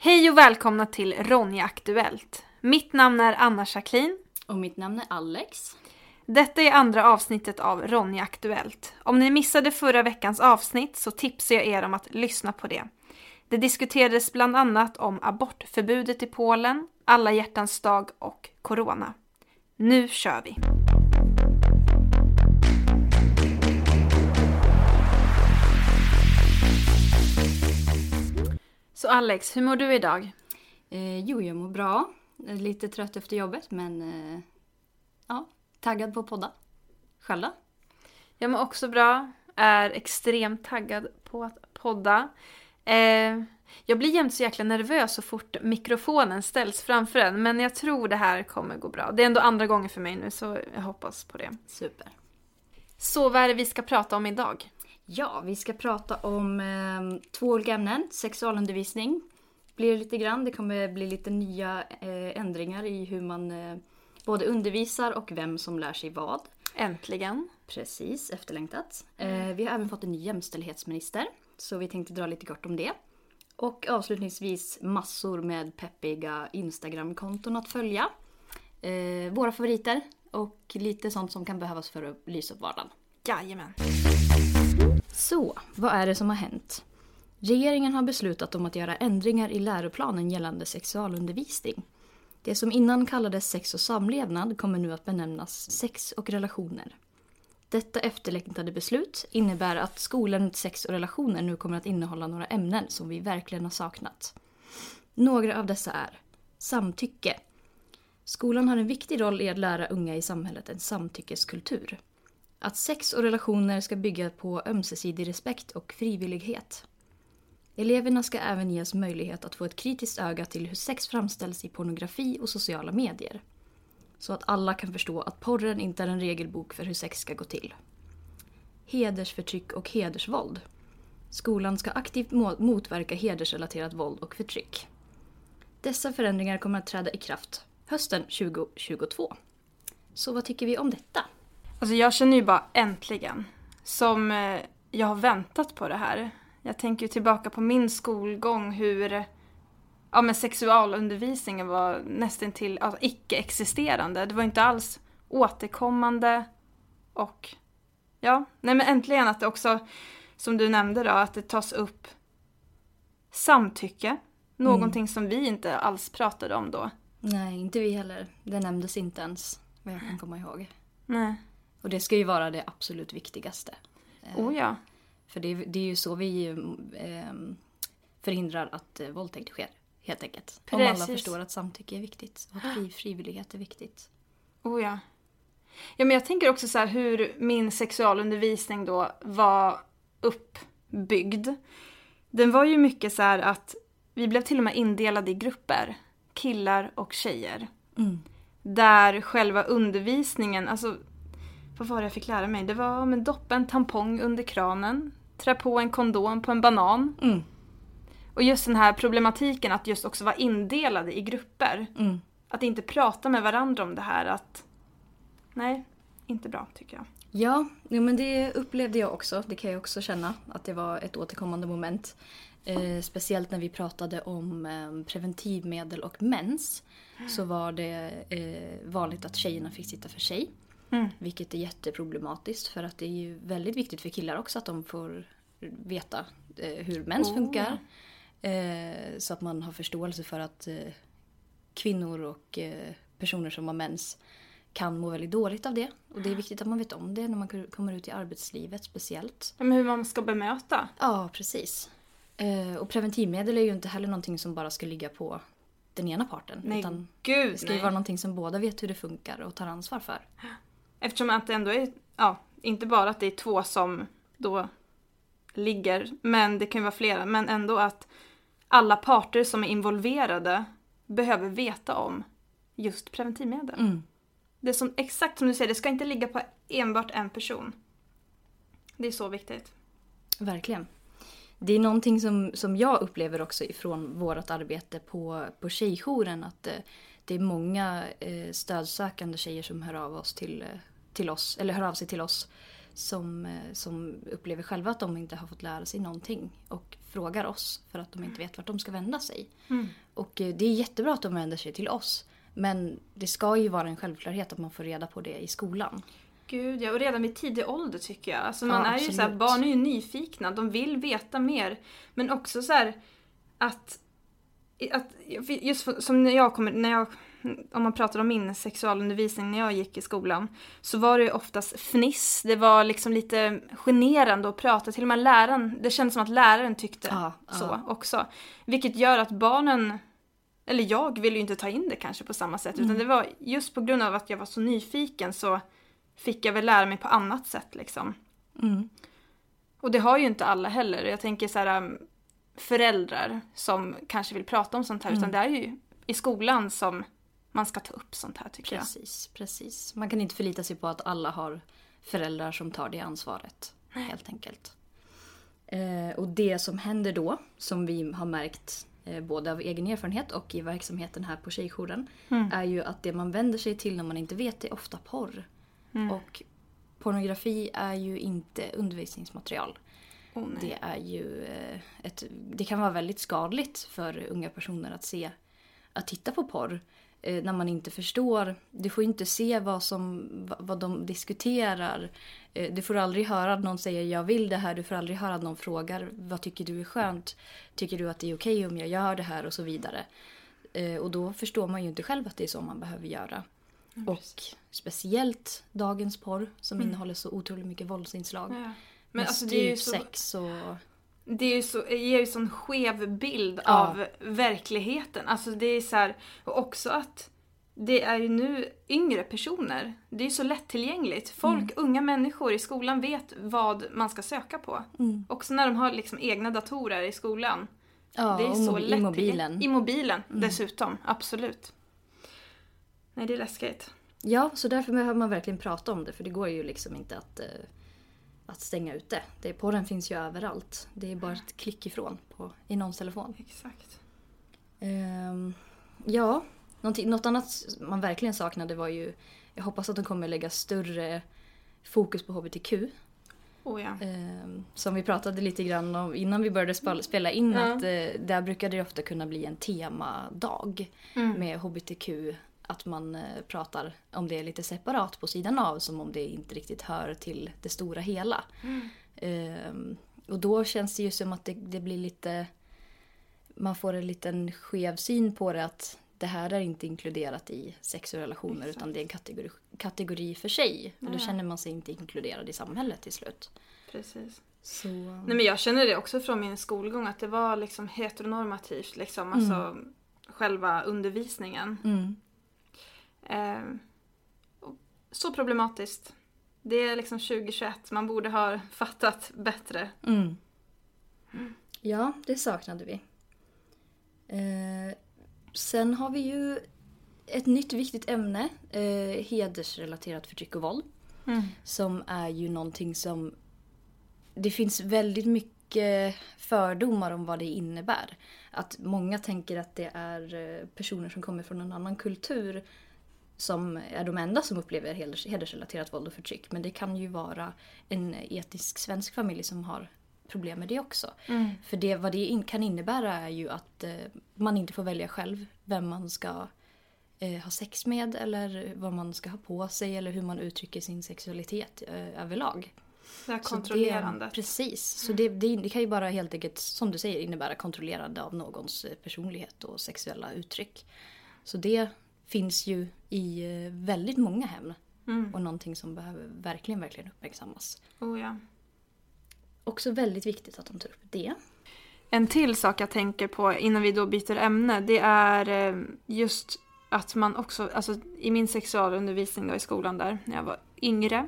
Hej och välkomna till Ronja Aktuellt. Mitt namn är Anna Jacqueline. Och mitt namn är Alex. Detta är andra avsnittet av Ronja Aktuellt. Om ni missade förra veckans avsnitt så tipsar jag er om att lyssna på det. Det diskuterades bland annat om abortförbudet i Polen, alla hjärtans dag och corona. Nu kör vi! Så Alex, hur mår du idag? Eh, jo, jag mår bra. Lite trött efter jobbet, men eh, ja, taggad på att podda. Själv då? Jag mår också bra. Är extremt taggad på att podda. Eh, jag blir jämt så jäkla nervös så fort mikrofonen ställs framför en. Men jag tror det här kommer gå bra. Det är ändå andra gången för mig nu så jag hoppas på det. Super. Så vad är det vi ska prata om idag? Ja, vi ska prata om eh, två olika ämnen. Sexualundervisning blir det lite grann. Det kommer bli lite nya eh, ändringar i hur man eh, både undervisar och vem som lär sig vad. Äntligen. Precis, efterlängtat. Eh, vi har även fått en ny jämställdhetsminister. Så vi tänkte dra lite kort om det. Och avslutningsvis massor med peppiga Instagram-konton att följa. Eh, våra favoriter och lite sånt som kan behövas för att lysa upp vardagen. Jajamän. Så, vad är det som har hänt? Regeringen har beslutat om att göra ändringar i läroplanen gällande sexualundervisning. Det som innan kallades sex och samlevnad kommer nu att benämnas sex och relationer. Detta efterlängtade beslut innebär att skolan sex och relationer nu kommer att innehålla några ämnen som vi verkligen har saknat. Några av dessa är samtycke. Skolan har en viktig roll i att lära unga i samhället en samtyckeskultur. Att sex och relationer ska bygga på ömsesidig respekt och frivillighet. Eleverna ska även ges möjlighet att få ett kritiskt öga till hur sex framställs i pornografi och sociala medier. Så att alla kan förstå att porren inte är en regelbok för hur sex ska gå till. Hedersförtryck och hedersvåld. Skolan ska aktivt motverka hedersrelaterat våld och förtryck. Dessa förändringar kommer att träda i kraft hösten 2022. Så vad tycker vi om detta? Alltså jag känner ju bara äntligen. Som eh, jag har väntat på det här. Jag tänker ju tillbaka på min skolgång hur ja, men sexualundervisningen var nästan till alltså, icke-existerande. Det var inte alls återkommande och ja, nej men äntligen att det också, som du nämnde då, att det tas upp samtycke. Någonting som vi inte alls pratade om då. Nej, inte vi heller. Det nämndes inte ens vad jag kan komma ihåg. Nej. Och det ska ju vara det absolut viktigaste. Eh, Oh ja. För det, det är ju så vi eh, förhindrar att eh, våldtäkt sker. Helt enkelt. Om alla Precis. förstår att samtycke är viktigt. Och att fri, frivillighet är viktigt. Oh ja. Ja men jag tänker också så här hur min sexualundervisning då var uppbyggd. Den var ju mycket så här att vi blev till och med indelade i grupper. Killar och tjejer. Där själva undervisningen, alltså vad var det jag fick lära mig? Det var men doppa en tampong under kranen, trä på en kondom på en banan. Mm. Och just den här problematiken att just också vara indelade i grupper. Mm. Att inte prata med varandra om det här att... Nej, inte bra tycker jag. Ja, jo, men det upplevde jag också. Det kan jag också känna att det var ett återkommande moment. Eh, speciellt när vi pratade om eh, preventivmedel och mens. Så var det eh, vanligt att tjejerna fick sitta för sig. Mm. Vilket är jätteproblematiskt för att det är ju väldigt viktigt för killar också att de får veta eh, hur mens Oh. funkar. Eh, så att man har förståelse för att eh, kvinnor och personer som har mens kan må väldigt dåligt av det. Och det är viktigt att man vet om det när man kommer ut i arbetslivet speciellt. Men hur man ska bemöta. Ja, precis. Och preventivmedel är ju inte heller någonting som bara ska ligga på den ena parten. Nej, utan gud det ska ju vara någonting som båda vet hur det funkar och tar ansvar för. Eftersom att det ändå är, ja, inte bara att det är två som då ligger, men det kan ju vara flera, men ändå att alla parter som är involverade behöver veta om just preventivmedel. Mm. Det är som, exakt som du säger, det ska inte ligga på enbart en person. Det är så viktigt. Verkligen. Det är någonting som, som jag upplever också ifrån vårt arbete på, på tjejjouren. Att eh, det är många eh, stödsökande tjejer som hör av, oss till, eh, till oss, eller hör av sig till oss som, eh, som upplever själva att de inte har fått lära sig någonting och frågar oss för att de inte vet vart de ska vända sig. Mm. Och eh, det är jättebra att de vänder sig till oss. Men det ska ju vara en självklarhet att man får reda på det i skolan. Gud ja, och redan vid tidig ålder tycker jag. Alltså man Ja, är ju så här, barn är ju nyfikna, de vill veta mer. Men också så här att, att just som när jag kommer, när jag, om man pratar om min sexualundervisning när jag gick i skolan, så var det oftast fniss, det var liksom lite generande att prata, till och med läraren, det kändes som att läraren tyckte Ja, så ja. också. Vilket gör att barnen, eller jag ville ju inte ta in det kanske på samma sätt, Mm. utan det var just på grund av att jag var så nyfiken så fick jag väl lära mig på annat sätt liksom. Mm. Och det har ju inte alla heller. Jag tänker så här um, föräldrar som kanske vill prata om sånt här, Mm. utan det är ju i skolan som man ska ta upp sånt här tycker Precis, precis. Man kan inte förlita sig på att alla har föräldrar som tar det ansvaret. Helt enkelt. Eh, och det som händer då, som vi har märkt eh, både av egen erfarenhet och i verksamheten här på Tjejjouren, Mm. är ju att det man vänder sig till när man inte vet är ofta porr. Mm. Och pornografi är ju inte undervisningsmaterial. jag. Oh, nej. Det är ju eh, ett, det kan vara väldigt skadligt för unga personer att se, att titta på porr. Eh, När man inte förstår, du får inte se vad, som, va- vad de diskuterar. Eh, Du får aldrig höra att någon säger jag vill det här, du får aldrig höra att någon frågar vad tycker du är skönt? Tycker du att det är okej om jag gör det här och så vidare. Eh, Och då förstår man ju inte själv att det är så man behöver göra. Och speciellt dagens porr som innehåller så otroligt mycket våldsinslag. Ja. Men Men alltså det är ju så, sex och... det är ju så, ger ju sån skev bild Ja. av verkligheten. Alltså det är så här, och också att det är ju nu yngre personer. Det är ju så lättillgängligt. Folk, Mm. unga människor i skolan vet vad man ska söka på. Mm. Också när de har liksom egna datorer i skolan. Ja, det är så mo- lätt. i mobilen. I mobilen Mm. dessutom, absolut. Nej, det är läskigt. Ja, så därför behöver man verkligen prata om det för det går ju liksom inte att, eh, att stänga ut det. Porren finns ju överallt. Det är bara ett klick ifrån på, i någons telefon. Exakt. Ehm, ja, något annat man verkligen saknade var ju... Jag hoppas att de kommer lägga större fokus på HBTQ. Oh ja. Ehm, som vi pratade lite grann om innan vi började spela, in Ja. att eh, där brukade det ofta kunna bli en temadag Mm. med HBTQ. Att man eh, pratar om det lite separat på sidan av som om det inte riktigt hör till det stora hela. Mm. Ehm, och då känns det ju som att det, det blir lite... Man får en liten skev syn på det att det här är inte inkluderat i sex och relationer Exakt. utan det är en kategori, kategori för sig. Och då känner man sig inte inkluderad i samhället till slut. Precis. Så... Nej men jag känner det också från min skolgång att det var liksom heteronormativt liksom. Alltså själva undervisningen. Mm. Eh, så problematiskt. Det är liksom 2021, man borde ha fattat bättre. Mm. Ja, det saknade vi. Eh, sen har vi ju ett nytt viktigt ämne. Eh, hedersrelaterat förtryck och våld. Som är ju någonting som... Det finns väldigt mycket fördomar om vad det innebär. Att många tänker att det är eh, personer som kommer från en annan kultur som är de enda som upplever heders- hedersrelaterat våld och förtryck. Men det kan ju vara en etisk svensk familj som har problem med det också. Mm. För det, vad det in, kan innebära är ju att eh, man inte får välja själv vem man ska eh, ha sex med eller vad man ska ha på sig eller hur man uttrycker sin sexualitet eh, överlag. Det här Så kontrollerandet. Det, precis. Så det, det, det kan ju bara helt enkelt, som du säger, innebära kontrollerande av någons eh, personlighet och sexuella uttryck. Så det finns ju i eh, väldigt många hem Mm. och någonting som behöver verkligen, verkligen uppmärksammas. Oh, ja. Också väldigt viktigt att de tar upp det. En till sak jag tänker på innan vi då byter ämne, det är eh, just att man också, alltså i min sexualundervisning då i skolan där, när jag var yngre,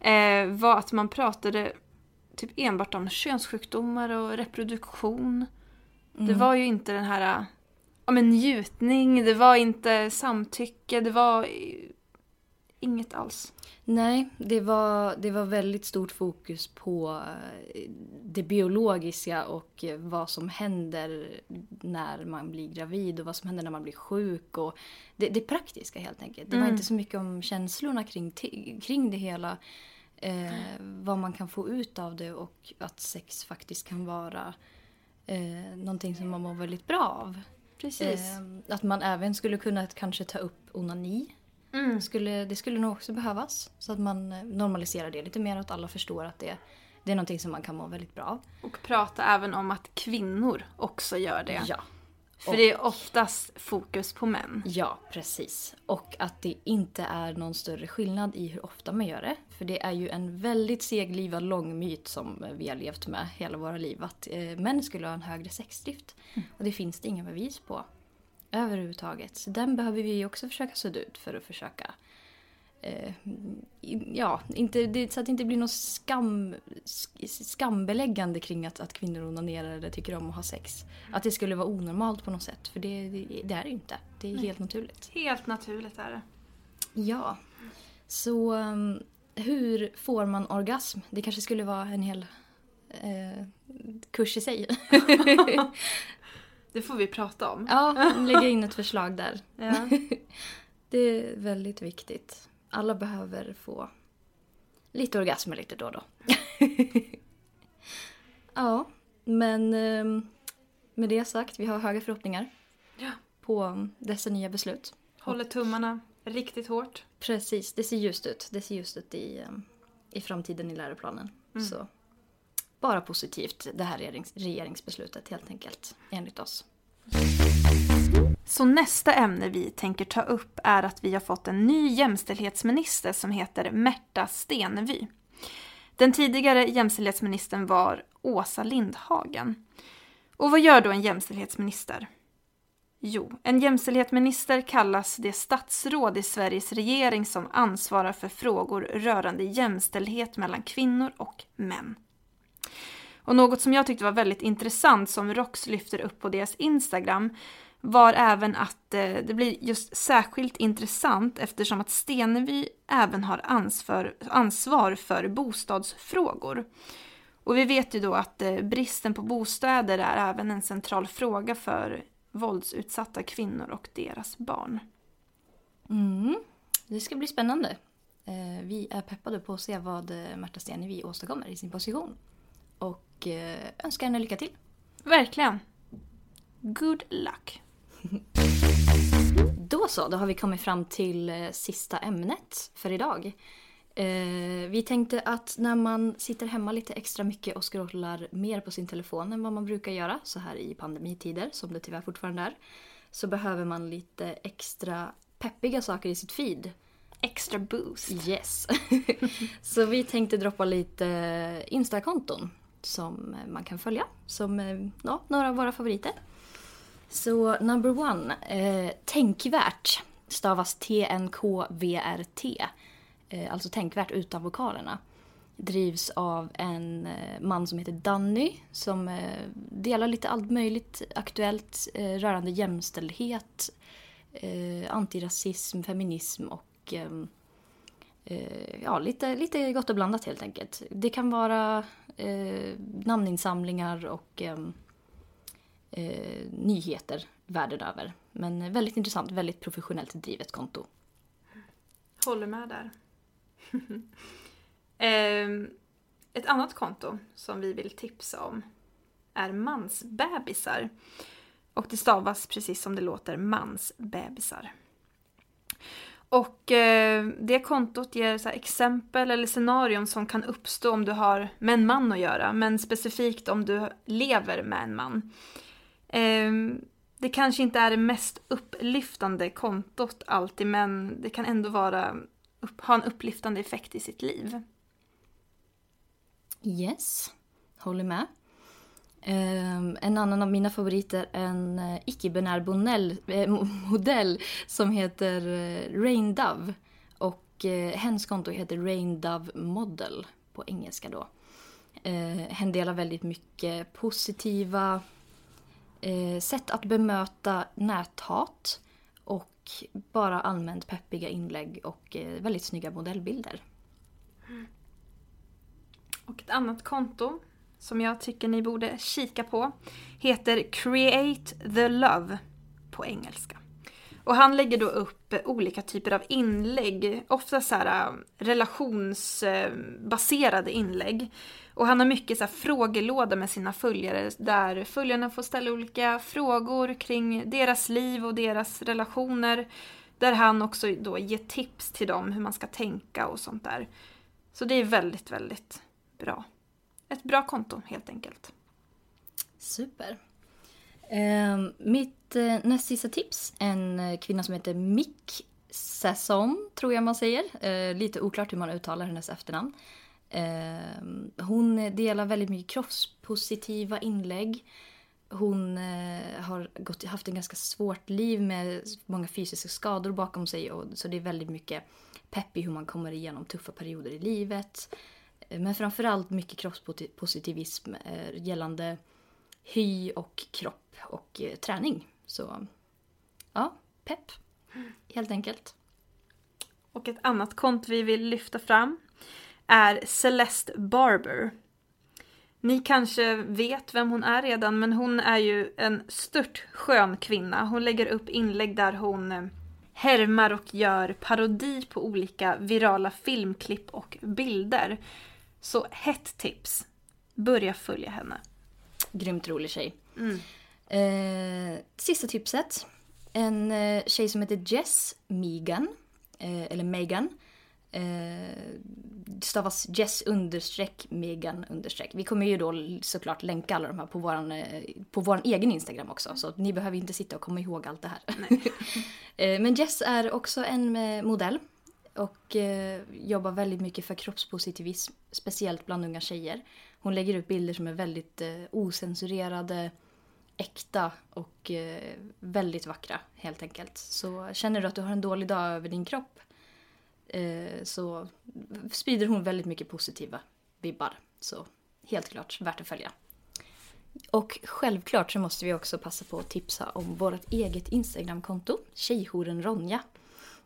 eh, var att man pratade typ enbart om könssjukdomar och reproduktion. Det Mm. var ju inte den här ja, men njutning, det var inte samtycke, det var inget alls. Nej, det var, det var väldigt stort fokus på eh, det biologiska och eh, vad som händer när man blir gravid och vad som händer när man blir sjuk. Och det, det praktiska helt enkelt. Det var Mm. inte så mycket om känslorna kring, kring det hela. Eh, vad man kan få ut av det och att sex faktiskt kan vara eh, någonting som man mår väldigt bra av. Precis. Eh, att man även skulle kunna kanske ta upp onani. Mm. Skulle, det skulle nog också behövas. Så att man eh, normaliserar det lite mer och att alla förstår att det, det är någonting som man kan må väldigt bra av. Och prata även om att kvinnor också gör det. Ja. För det är oftast fokus på män. Ja, precis. Och att det inte är någon större skillnad i hur ofta man gör det. För det är ju en väldigt seglivad lång myt som vi har levt med hela våra liv. Att eh, män skulle ha en högre sexdrift. Och det finns det inga bevis på. Överhuvudtaget. Så den behöver vi också försöka sudda ut för att försöka eh, ja, inte, det, så att det inte blir något skam, sk- skambeläggande kring att, att kvinnor onanerar eller tycker om att ha sex. Att det skulle vara onormalt på något sätt, för det, det, det är det ju inte. Det är helt naturligt. Helt naturligt är det. Ja. Så um, hur får man orgasm? Det kanske skulle vara en hel eh, kurs i sig. Det får vi prata om. ja, lägga in ett förslag där. Ja. Det är väldigt viktigt. Alla behöver få lite orgasmer lite då och då. ja, men ehm, med det sagt, vi har höga förhoppningar Ja. på dessa nya beslut. Håller tummarna riktigt hårt. Precis, det ser ljust ut. Det ser ljust ut i, ehm, i framtiden i läroplanen. Så bara positivt det här regerings, regeringsbeslutet helt enkelt, enligt oss. Så nästa ämne vi tänker ta upp är att vi har fått en ny jämställdhetsminister som heter Märta Stenevi. Den tidigare jämställdhetsministern var Åsa Lindhagen. Och vad gör då en jämställdhetsminister? Jo, en jämställdhetsminister kallas det statsråd i Sveriges regering som ansvarar för frågor rörande jämställdhet mellan kvinnor och män. Och något som jag tyckte var väldigt intressant som ROX lyfter upp på deras Instagram var även att eh, det blir just särskilt intressant eftersom att Stenevi även har ansvar, ansvar för bostadsfrågor. Och vi vet ju då att eh, bristen på bostäder är även en central fråga för våldsutsatta kvinnor och deras barn. Mm. Det ska bli spännande. Eh, vi är peppade på att se vad eh, Märta Stenevi åstadkommer i sin position. Och eh, önskar henne lycka till. Verkligen. Good luck. Då så, då har vi kommit fram till eh, sista ämnet för idag. Eh, vi tänkte att när man sitter hemma lite extra mycket och scrollar mer på sin telefon än vad man brukar göra så här i pandemitider, som det tyvärr fortfarande är, så behöver man lite extra peppiga saker i sitt feed. Extra boost. Yes. så vi tänkte droppa lite Instakonton som man kan följa. Som eh, ja, några av våra favoriter. Så number one, eh, Tänkvärt stavas T-N-K-V-R-T. Eh, alltså tänkvärt utan vokalerna. Drivs av en eh, man som heter Danny som eh, delar lite allt möjligt aktuellt eh, rörande jämställdhet, eh, antirasism, feminism och ehm, eh, ja, lite, lite gott och blandat helt enkelt. Det kan vara eh, namninsamlingar och ehm, eh, nyheter världen över. Men väldigt intressant, väldigt professionellt drivet konto. Håller med där. eh, Ett annat konto som vi vill tipsa om är mansbebisar. Och det stavas precis som det låter, mansbebisar. Och eh, det kontot ger så här exempel eller scenarion som kan uppstå om du har med en man att göra, men specifikt om du lever med en man. Ehm, det kanske inte är det mest upplyftande kontot alltid, men det kan ändå vara, ha en upplyftande effekt i sitt liv. Yes, håller med. Um, en annan av mina favoriter är en uh, icke-binär eh, modell som heter uh, Rain Dove. Och eh, uh, hennes konto heter Rain Dove Model på engelska då. Uh, hen delar väldigt mycket positiva eh, sätt att bemöta näthat och bara allmänt peppiga inlägg och eh, väldigt snygga modellbilder. Mm. Och ett annat konto som jag tycker ni borde kika på heter Create the Love på engelska. Och han lägger då upp olika typer av inlägg, ofta så här eh, relationsbaserade inlägg. Och han har mycket så här frågelåda med sina följare där följarna får ställa olika frågor kring deras liv och deras relationer. Där han också då ger tips till dem hur man ska tänka och sånt där. Så det är väldigt, väldigt bra. Ett bra konto helt enkelt. Super. Eh, mitt eh, näst sista tips, en eh, kvinna som heter Mick Sasson, tror jag man säger. Eh, lite oklart hur man uttalar hennes efternamn. Ehm, hon delar väldigt mycket kroppspositiva inlägg. Hon eh, har gått, haft en ganska svårt liv med många fysiska skador bakom sig. Och, så det är väldigt mycket pepp i hur man kommer igenom tuffa perioder i livet. Eh, men framförallt mycket kroppspositivism eh, gällande hy och kropp och eh, träning. Så ja, pepp. Helt enkelt. Och ett annat konto vi vill lyfta fram är Celeste Barber. Ni kanske vet vem hon är redan, men hon är ju en stört skön kvinna. Hon lägger upp inlägg där hon eh, härmar och gör parodi på olika virala filmklipp och bilder. Så hett tips! Börja följa henne. Grymt rolig tjej. Mm. Eh, sista tipset. En eh, tjej som heter Jess Megan. Eh, eller Megan. Eh, stavas Jess understreck Megan understreck. Vi kommer ju då såklart länka alla de här på våran, eh, på våran egen Instagram också. Så ni behöver inte sitta och komma ihåg allt det här. eh, men Jess är också en eh, modell. Och jobbar väldigt mycket för kroppspositivism. Speciellt bland unga tjejer. Hon lägger upp bilder som är väldigt osensurerade, äkta och väldigt vackra helt enkelt. Så känner du att du har en dålig dag över din kropp eh, så sprider hon väldigt mycket positiva vibbar. Så helt klart värt att följa. Och självklart så måste vi också passa på att tipsa om vårt eget Instagramkonto, Tjejhouren Ronja.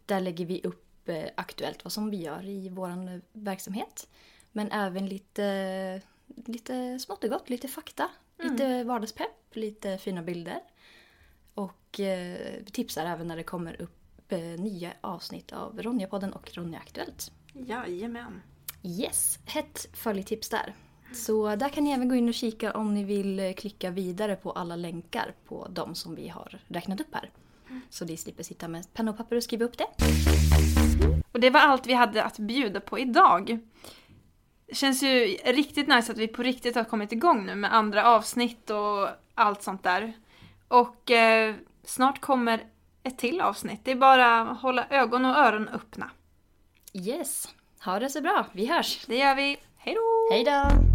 Där lägger vi upp eh, aktuellt vad som vi gör i vår verksamhet. Men även lite, lite smått och gott, lite fakta, mm. lite vardagspepp, lite fina bilder. Och eh, tipsar även när det kommer upp Eh, nya avsnitt av Ronja-podden och Ronja Aktuellt. Jajamän. Yes, hett följetips där. Så där kan ni även gå in och kika om ni vill eh, klicka vidare på alla länkar på de som vi har räknat upp här. Så ni slipper sitta med penna och papper och skriva upp det. Och det var allt vi hade att bjuda på idag. Det känns ju riktigt nice att vi på riktigt har kommit igång nu med andra avsnitt och allt sånt där. Och eh, snart kommer ett till avsnitt. Det är bara att hålla ögon och öron öppna. Yes. Ha det så bra. Vi hörs. Det gör vi. Hej då! Hej då!